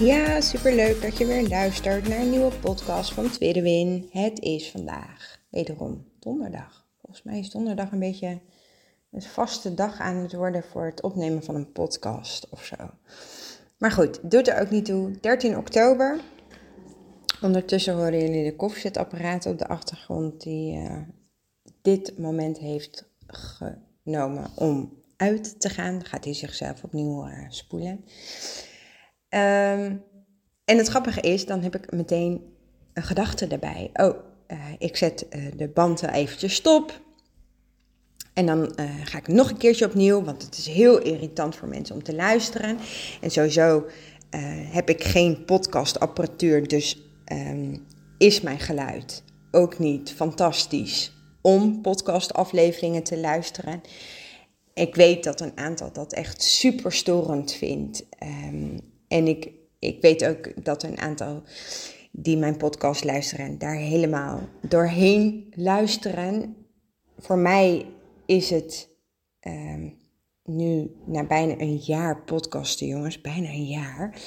Ja, super leuk dat je weer luistert naar een nieuwe podcast van Tweede Win. Het is vandaag wederom donderdag. Volgens mij is donderdag een beetje een vaste dag aan het worden voor het opnemen van een podcast of zo. Maar goed, doet er ook niet toe. 13 oktober. Ondertussen horen jullie de koffiezetapparaat op de achtergrond die uh, dit moment heeft genomen om uit te gaan. Gaat hij zichzelf opnieuw uh, spoelen. Um, en het grappige is, dan heb ik meteen een gedachte erbij. Oh, uh, ik zet de banden eventjes stop. En dan uh, ga ik nog een keertje opnieuw, want het is heel irritant voor mensen om te luisteren. En sowieso uh, heb ik geen podcastapparatuur, dus um, is mijn geluid ook niet fantastisch om podcastafleveringen te luisteren. Ik weet dat een aantal dat echt super storend vindt. Um, en ik, ik weet ook dat een aantal die mijn podcast luisteren daar helemaal doorheen luisteren. Voor mij is het um, nu na bijna een jaar podcasten, jongens, bijna een jaar,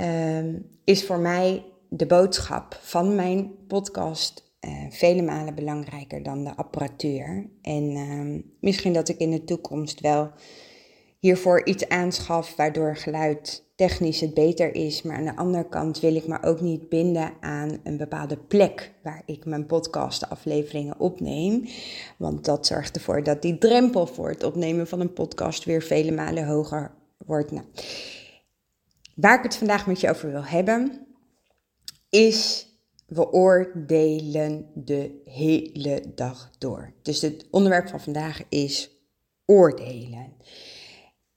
um, is voor mij de boodschap van mijn podcast uh, vele malen belangrijker dan de apparatuur. En uh, misschien dat ik in de toekomst wel hiervoor iets aanschaf waardoor geluid technisch het beter is. Maar aan de andere kant wil ik me ook niet binden aan een bepaalde plek waar ik mijn podcastafleveringen opneem. Want dat zorgt ervoor dat die drempel voor het opnemen van een podcast weer vele malen hoger wordt. Nou, waar ik het vandaag met je over wil hebben, is we oordelen de hele dag door. Dus het onderwerp van vandaag is oordelen.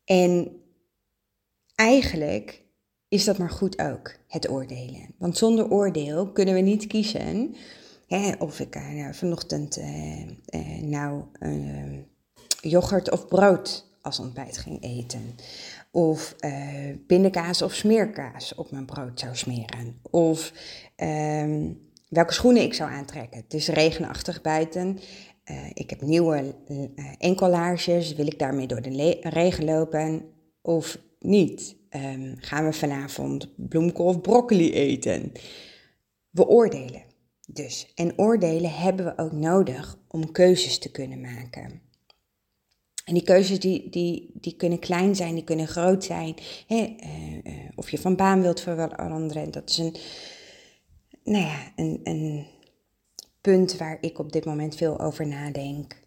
En eigenlijk is dat maar goed ook, het oordelen. Want zonder oordeel kunnen we niet kiezen hè, of ik uh, vanochtend uh, uh, nou yoghurt of brood als ontbijt ging eten. Of pindakaas of smeerkaas op mijn brood zou smeren. Of ehm, welke schoenen ik zou aantrekken. Het is regenachtig buiten. Ik heb nieuwe enkellaarsjes. Wil ik daarmee door de regen lopen of niet? Um, gaan we vanavond bloemkool of broccoli eten? We oordelen dus. En oordelen hebben we ook nodig om keuzes te kunnen maken. En die keuzes die, die, die kunnen klein zijn, die kunnen groot zijn. Hè? Uh, uh, of je van baan wilt veranderen. Dat is een, nou ja, een, een punt waar ik op dit moment veel over nadenk.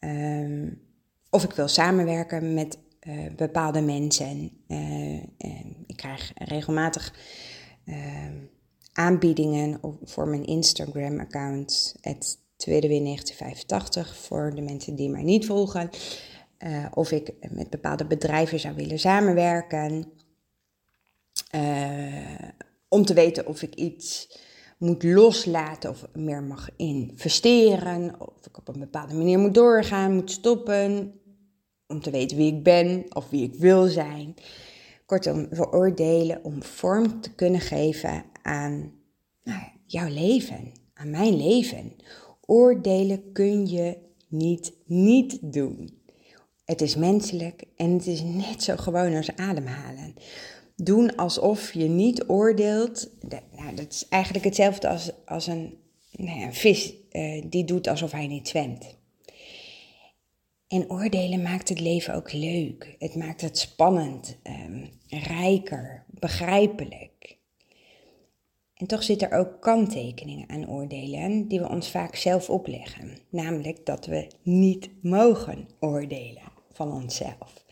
Um, of ik wil samenwerken met uh, bepaalde mensen. Uh, ik krijg regelmatig uh, aanbiedingen voor mijn Instagram-account, het Tweede 1985, voor de mensen die mij niet volgen. of ik met bepaalde bedrijven zou willen samenwerken. om te weten of ik iets moet loslaten of meer mag investeren. Of ik op een bepaalde manier moet doorgaan, moet stoppen om te weten wie ik ben of wie ik wil zijn. Kortom, veroordelen om vorm te kunnen geven aan nou, jouw leven, aan mijn leven. Oordelen kun je niet niet doen. Het is menselijk en het is net zo gewoon als ademhalen. Doen alsof je niet oordeelt, nou, dat is eigenlijk hetzelfde als, als een, nou een vis uh, die doet alsof hij niet zwemt. En oordelen maakt het leven ook leuk. Het maakt het spannend, um, rijker, begrijpelijk. En toch zitten er ook kanttekeningen aan oordelen die we ons vaak zelf opleggen. Namelijk dat we niet mogen oordelen van onszelf.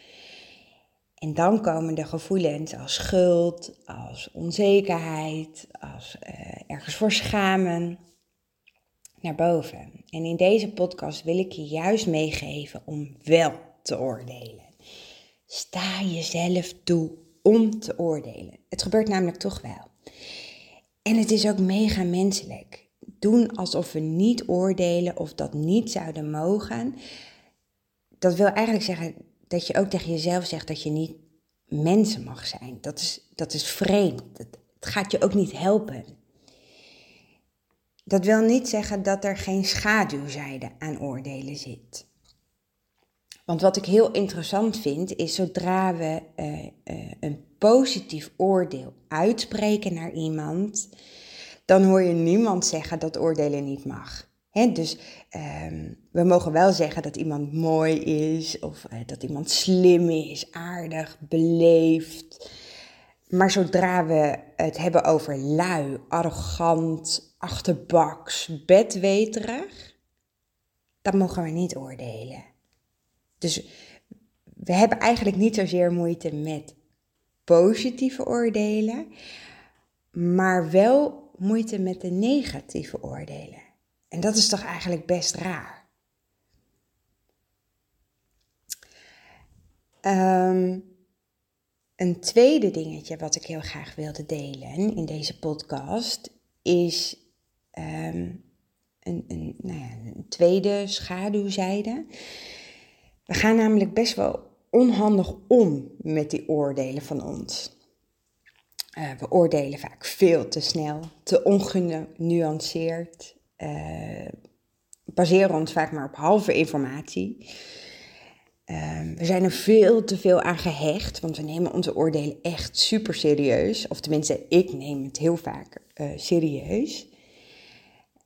En dan komen de gevoelens als schuld, als onzekerheid, als uh, ergens voor schamen naar boven. En in deze podcast wil ik je juist meegeven om wel te oordelen. sta jezelf toe om te oordelen. Het gebeurt namelijk toch wel. En het is ook mega menselijk. Doen alsof we niet oordelen of dat niet zouden mogen. Dat wil eigenlijk zeggen dat je ook tegen jezelf zegt dat je niet mensen mag zijn. Dat is, dat is vreemd. Het gaat je ook niet helpen. Dat wil niet zeggen dat er geen schaduwzijde aan oordelen zit. Want wat ik heel interessant vind, is zodra we uh, uh, een positief oordeel uitspreken naar iemand, dan hoor je niemand zeggen dat oordelen niet mag. Dus um, we mogen wel zeggen dat iemand mooi is, of uh, dat iemand slim is, aardig, beleefd. Maar zodra we het hebben over lui, arrogant, achterbaks, bedweterig, dan mogen we niet oordelen. Dus we hebben eigenlijk niet zozeer moeite met positieve oordelen, maar wel moeite met de negatieve oordelen. En dat is toch eigenlijk best raar. Um, een tweede dingetje wat ik heel graag wilde delen in deze podcast is um, een, een, nou ja, een tweede schaduwzijde. We gaan namelijk best wel onhandig om met die oordelen van ons. Uh, we oordelen vaak veel te snel, te ongenuanceerd, uh, baseren ons vaak maar op halve informatie. Uh, we zijn er veel te veel aan gehecht, want we nemen onze oordelen echt super serieus. Of tenminste, ik neem het heel vaak uh, serieus.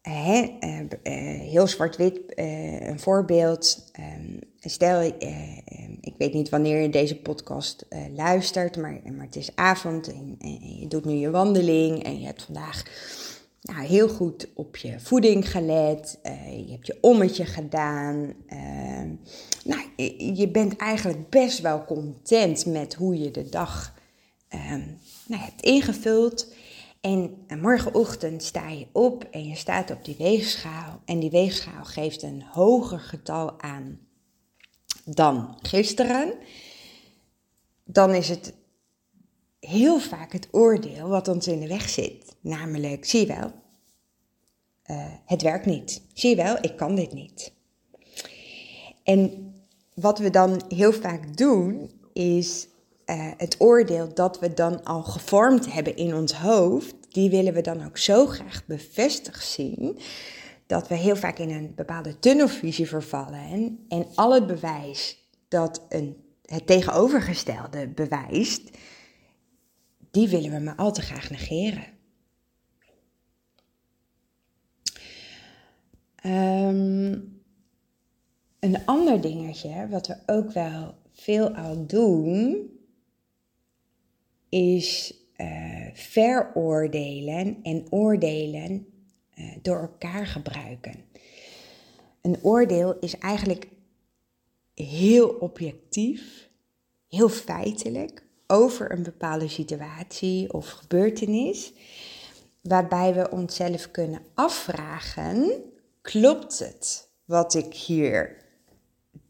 Hè, heel zwart-wit, een voorbeeld. Ehm, stel, ik weet niet wanneer je deze podcast luistert, maar, maar het is avond en je doet nu je wandeling en je hebt vandaag nou, heel goed op je voeding gelet. Uh, je hebt je ommetje gedaan. Uh, nou, je bent eigenlijk best wel content met hoe je de dag uh, nou, hebt ingevuld. En morgenochtend sta je op en je staat op die weegschaal. En die weegschaal geeft een hoger getal aan dan gisteren. Dan is het heel vaak het oordeel wat ons in de weg zit. Namelijk, zie je wel, uh, het werkt niet. Zie je wel, ik kan dit niet. En wat we dan heel vaak doen, is uh, het oordeel dat we dan al gevormd hebben in ons hoofd, die willen we dan ook zo graag bevestigd zien, dat we heel vaak in een bepaalde tunnelvisie vervallen. En, en al het bewijs dat een, het tegenovergestelde bewijst, die willen we maar al te graag negeren. Um, een ander dingetje, wat we ook wel veel al doen, is uh, veroordelen en oordelen uh, door elkaar gebruiken. Een oordeel is eigenlijk heel objectief, heel feitelijk over een bepaalde situatie of gebeurtenis, waarbij we onszelf kunnen afvragen: klopt het wat ik hier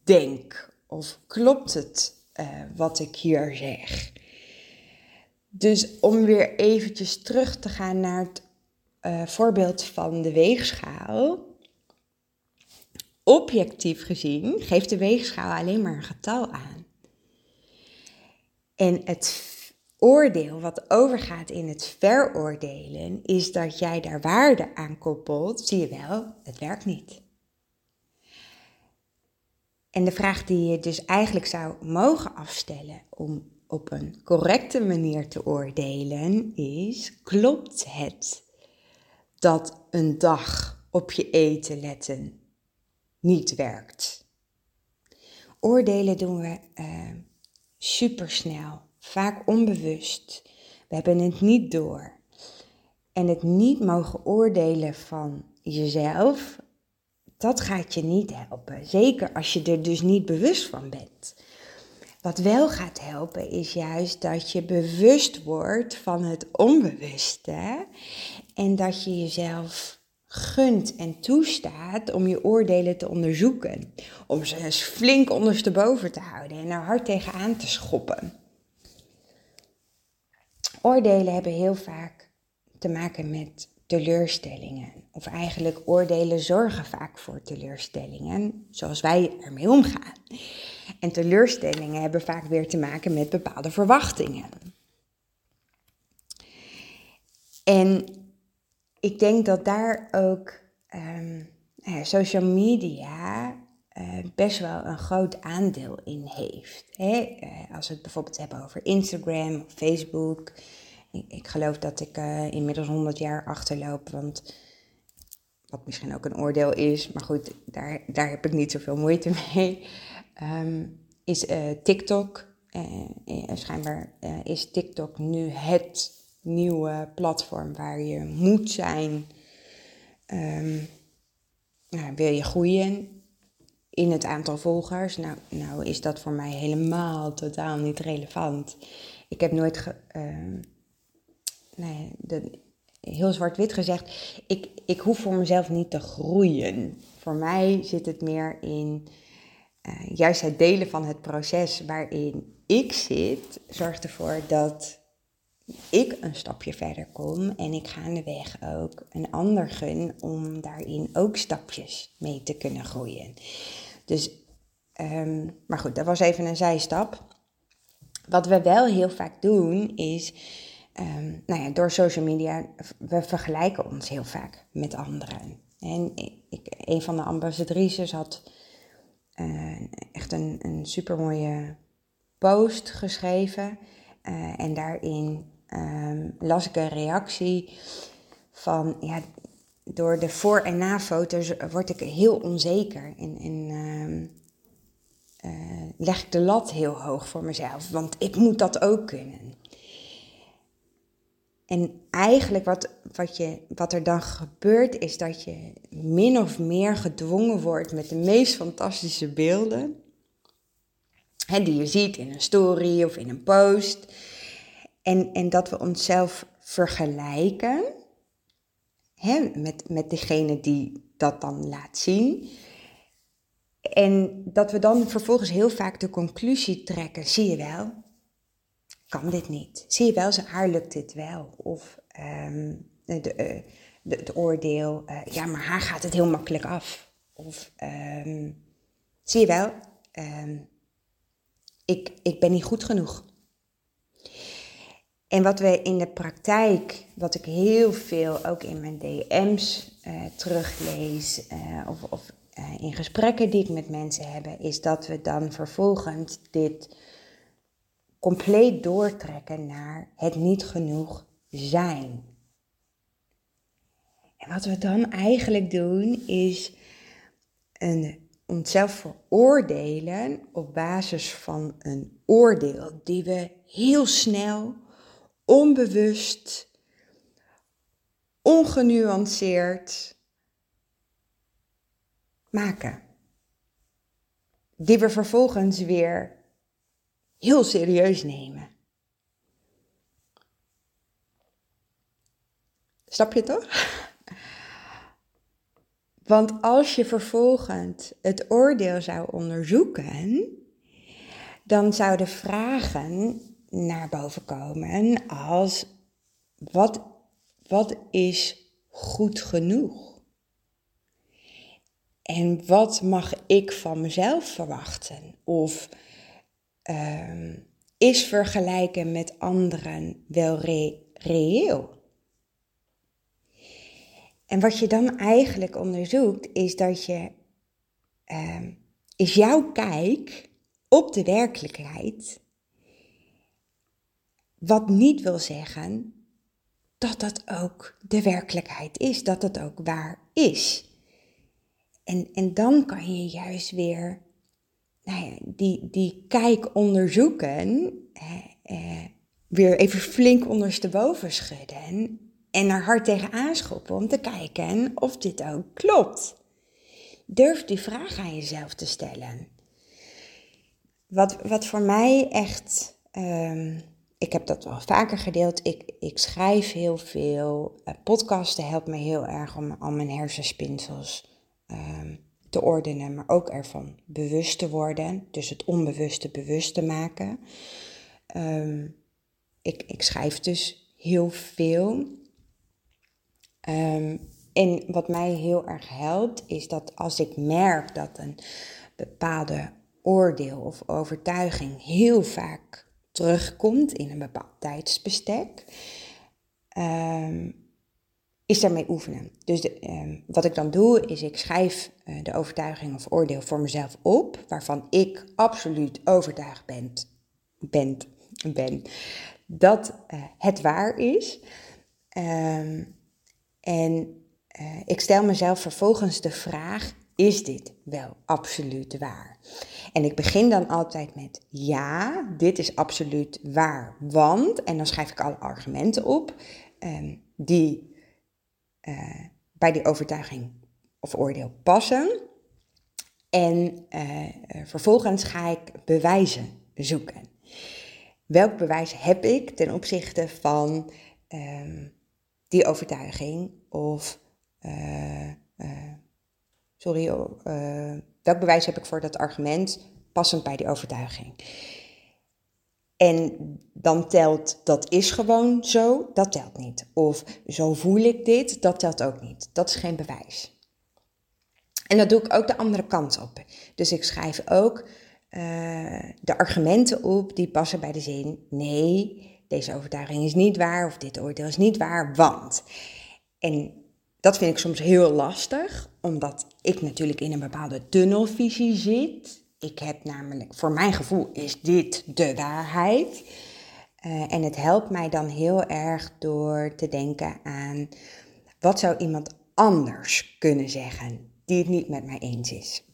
denk? Of klopt het uh, wat ik hier zeg? Dus om weer eventjes terug te gaan naar het uh, voorbeeld van de weegschaal. Objectief gezien geeft de weegschaal alleen maar een getal aan. En het oordeel wat overgaat in het veroordelen is dat jij daar waarde aan koppelt. Zie je wel, het werkt niet. En de vraag die je dus eigenlijk zou mogen afstellen om op een correcte manier te oordelen is: klopt het dat een dag op je eten letten niet werkt? Oordelen doen we uh, supersnel, vaak onbewust. We hebben het niet door. En het niet mogen oordelen van jezelf, dat gaat je niet helpen. Zeker als je er dus niet bewust van bent. Wat wel gaat helpen is juist dat je bewust wordt van het onbewuste en dat je jezelf gunt en toestaat om je oordelen te onderzoeken. Om ze eens flink ondersteboven te houden en er hard tegenaan te schoppen. Oordelen hebben heel vaak te maken met teleurstellingen. Of eigenlijk oordelen zorgen vaak voor teleurstellingen, zoals wij ermee omgaan. En teleurstellingen hebben vaak weer te maken met bepaalde verwachtingen. En ik denk dat daar ook um, social media uh, best wel een groot aandeel in heeft. Hè? Uh, als we het bijvoorbeeld hebben over Instagram Facebook. Ik, ik geloof dat ik uh, inmiddels 100 jaar achterloop, want wat misschien ook een oordeel is, maar goed, daar, daar heb ik niet zoveel moeite mee. Um, is TikTok. schijnbaar is TikTok nu het nieuwe platform waar je moet zijn. Um, nou, wil je groeien in het aantal volgers? Nou, nou is dat voor mij helemaal totaal niet relevant. Ik heb nooit, ge, uh, nee, heel zwart-wit gezegd, ik, ik hoef voor mezelf niet te groeien. Voor mij zit het meer in uh, juist het delen van het proces waarin ik zit, zorgt ervoor dat ik een stapje verder kom en ik gaandeweg ook een ander gun om daarin ook stapjes mee te kunnen groeien. Dus, um, maar goed, dat was even een zijstap. Wat we wel heel vaak doen is, um, nou ja, door social media, we vergelijken ons heel vaak met anderen. En ik, een van de ambassadrices had uh, echt een, een supermooie post geschreven. Uh, en daarin um, las ik een reactie van, ja, door de voor- en na-foto's word ik heel onzeker en, um, uh, leg ik de lat heel hoog voor mezelf, want ik moet dat ook kunnen. En eigenlijk wat, wat, je, wat er dan gebeurt is dat je min of meer gedwongen wordt met de meest fantastische beelden. Hè, die je ziet in een story of in een post. En, en dat we onszelf vergelijken hè, met, met degene die dat dan laat zien. En dat we dan vervolgens heel vaak de conclusie trekken: zie je wel, kan dit niet. Zie je wel, zijn haar lukt dit wel. Of um, de, uh, de, het oordeel: uh, ja, maar haar gaat het heel makkelijk af. Of um, zie je wel, um, ik, ik ben niet goed genoeg. En wat we in de praktijk, wat ik heel veel ook in mijn DM's uh, teruglees uh, of, of uh, in gesprekken die ik met mensen heb, is dat we dan vervolgens dit compleet doortrekken naar het niet genoeg zijn. En wat we dan eigenlijk doen is een, onszelf veroordelen op basis van een oordeel die we heel snel onbewust, ongenuanceerd maken. Die we vervolgens weer heel serieus nemen. Snap je toch? Want als je vervolgens het oordeel zou onderzoeken, dan zouden vragen naar boven komen als wat, wat is goed genoeg? En wat mag ik van mezelf verwachten? Of um, is vergelijken met anderen wel re reëel? En wat je dan eigenlijk onderzoekt, is dat je, um, is jouw kijk op de werkelijkheid wat niet wil zeggen dat dat ook de werkelijkheid is, dat het ook waar is. En, en dan kan je juist weer nou ja, die, die kijk onderzoeken, eh, weer even flink ondersteboven schudden en er hard tegen aanschoppen om te kijken of dit ook klopt. Durf die vraag aan jezelf te stellen. Wat, wat voor mij echt. Um, ik heb dat wel vaker gedeeld. Ik, ik schrijf heel veel. Uh, podcasten helpt me heel erg om al mijn hersenspinsels ehm, te ordenen, maar ook ervan bewust te worden. Dus het onbewuste bewust te maken. Ehm, ik, ik schrijf dus heel veel. Um, en wat mij heel erg helpt, is dat als ik merk dat een bepaalde oordeel of overtuiging heel vaak terugkomt in een bepaald tijdsbestek, um, is daarmee oefenen. Dus de, wat ik dan doe, is ik schrijf uh, de overtuiging of oordeel voor mezelf op, waarvan ik absoluut overtuigd ben, ben, ben dat uh, het waar is. Um, en uh, ik stel mezelf vervolgens de vraag: is dit wel absoluut waar? En ik begin dan altijd met ja, dit is absoluut waar, want, en dan schrijf ik alle argumenten op um, die uh, bij die overtuiging of oordeel passen. En uh, vervolgens ga ik bewijzen zoeken. Welk bewijs heb ik ten opzichte van um, die overtuiging of sorry, uh, welk bewijs heb ik voor dat argument passend bij die overtuiging? En dan telt dat is gewoon zo, dat telt niet. Of zo voel ik dit, dat telt ook niet. Dat is geen bewijs. En dat doe ik ook de andere kant op. Dus ik schrijf ook uh, de argumenten op die passen bij de zin: nee, deze overtuiging is niet waar of dit oordeel is niet waar, want. En dat vind ik soms heel lastig, omdat ik natuurlijk in een bepaalde tunnelvisie zit. Ik heb namelijk, voor mijn gevoel is dit de waarheid. Uh, en het helpt mij dan heel erg door te denken aan wat zou iemand anders kunnen zeggen die het niet met mij eens is.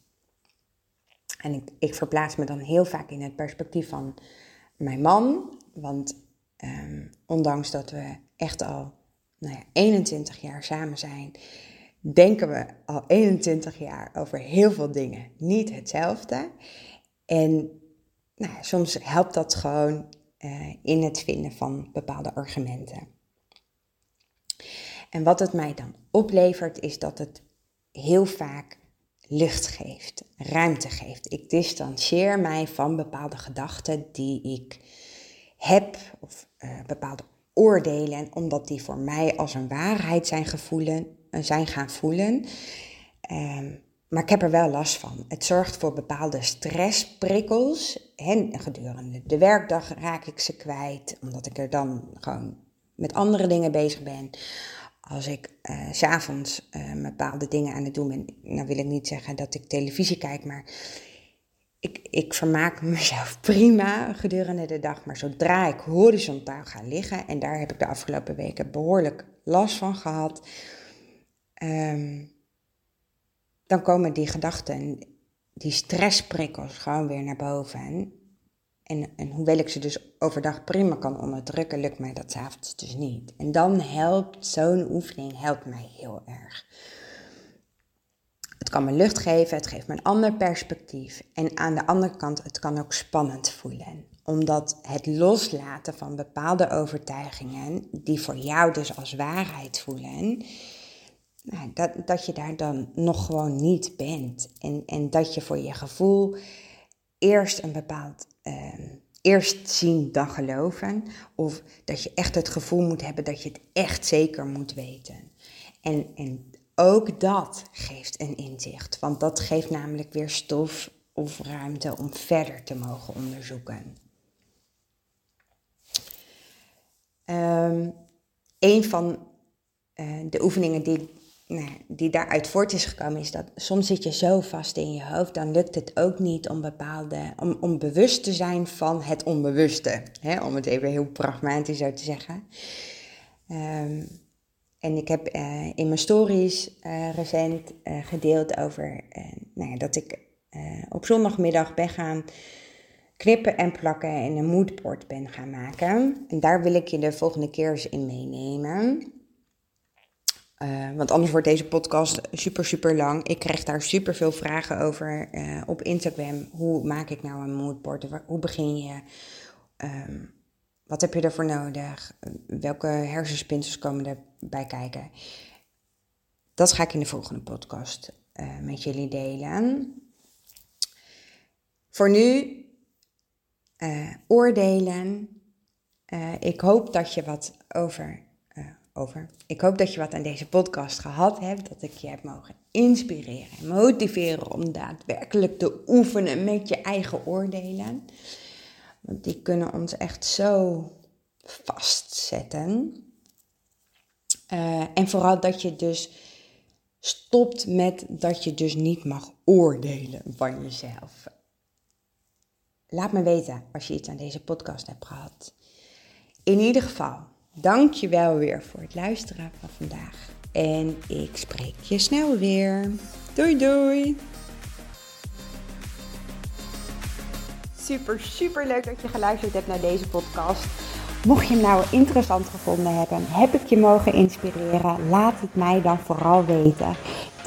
En ik, ik verplaats me dan heel vaak in het perspectief van mijn man, want um, ondanks dat we echt al nou ja, 21 jaar samen zijn, denken we al 21 jaar over heel veel dingen niet hetzelfde. En nou, soms helpt dat gewoon uh, in het vinden van bepaalde argumenten. En wat het mij dan oplevert, is dat het heel vaak lucht geeft, ruimte geeft. Ik distancieer mij van bepaalde gedachten die ik heb, of uh, bepaalde oordelen, omdat die voor mij als een waarheid zijn, gevoelen, eh, zijn gaan voelen. Um, maar ik heb er wel last van. Het zorgt voor bepaalde stressprikkels. En gedurende de werkdag raak ik ze kwijt, omdat ik er dan gewoon met andere dingen bezig ben. Als ik uh, s'avonds uh, bepaalde dingen aan het doen ben, nou wil ik niet zeggen dat ik televisie kijk, maar ik, ik vermaak mezelf prima gedurende de dag, maar zodra ik horizontaal ga liggen, en daar heb ik de afgelopen weken behoorlijk last van gehad, um, dan komen die gedachten, die stressprikkels gewoon weer naar boven. En, en hoewel ik ze dus overdag prima kan onderdrukken, lukt mij dat s'avonds dus niet. En dan helpt zo'n oefening helpt mij heel erg. Het kan me lucht geven, het geeft me een ander perspectief. En aan de andere kant, het kan ook spannend voelen. Omdat het loslaten van bepaalde overtuigingen, die voor jou dus als waarheid voelen, nou, dat, dat je daar dan nog gewoon niet bent. En, en dat je voor je gevoel eerst een bepaald. Uh, eerst zien dan geloven. Of dat je echt het gevoel moet hebben dat je het echt zeker moet weten. En, en ook dat geeft een inzicht, want dat geeft namelijk weer stof of ruimte om verder te mogen onderzoeken. Um, een van uh, de oefeningen die, die daaruit voort is gekomen, is dat soms zit je zo vast in je hoofd, dan lukt het ook niet om bepaalde, om, om bewust te zijn van het onbewuste. Hè, om het even heel pragmatisch zo te zeggen. Um, en ik heb uh, in mijn stories uh, recent uh, gedeeld over nou ja, dat ik op zondagmiddag ben gaan knippen en plakken en een moodboard ben gaan maken. En daar wil ik je de volgende keer eens in meenemen. Want anders wordt deze podcast super, super lang. Ik krijg daar super veel vragen over op Instagram. Hoe maak ik nou een moodboard? Hoe begin je? Um, wat heb je ervoor nodig? Welke hersenspinsels komen erbij kijken? Dat ga ik in de volgende podcast uh, met jullie delen. Voor nu, oordelen. Ik hoop dat je wat over, over. Ik hoop dat je wat aan deze podcast gehad hebt. Dat ik je heb mogen inspireren en motiveren om daadwerkelijk te oefenen met je eigen oordelen. Want die kunnen ons echt zo vastzetten. Uh, en vooral dat je dus stopt met dat je dus niet mag oordelen van jezelf. Laat me weten als je iets aan deze podcast hebt gehad. In ieder geval, dank je wel weer voor het luisteren van vandaag. En ik spreek je snel weer. Doei doei! Super, super leuk dat je geluisterd hebt naar deze podcast. Mocht je hem nou interessant gevonden hebben, heb ik je mogen inspireren, laat het mij dan vooral weten.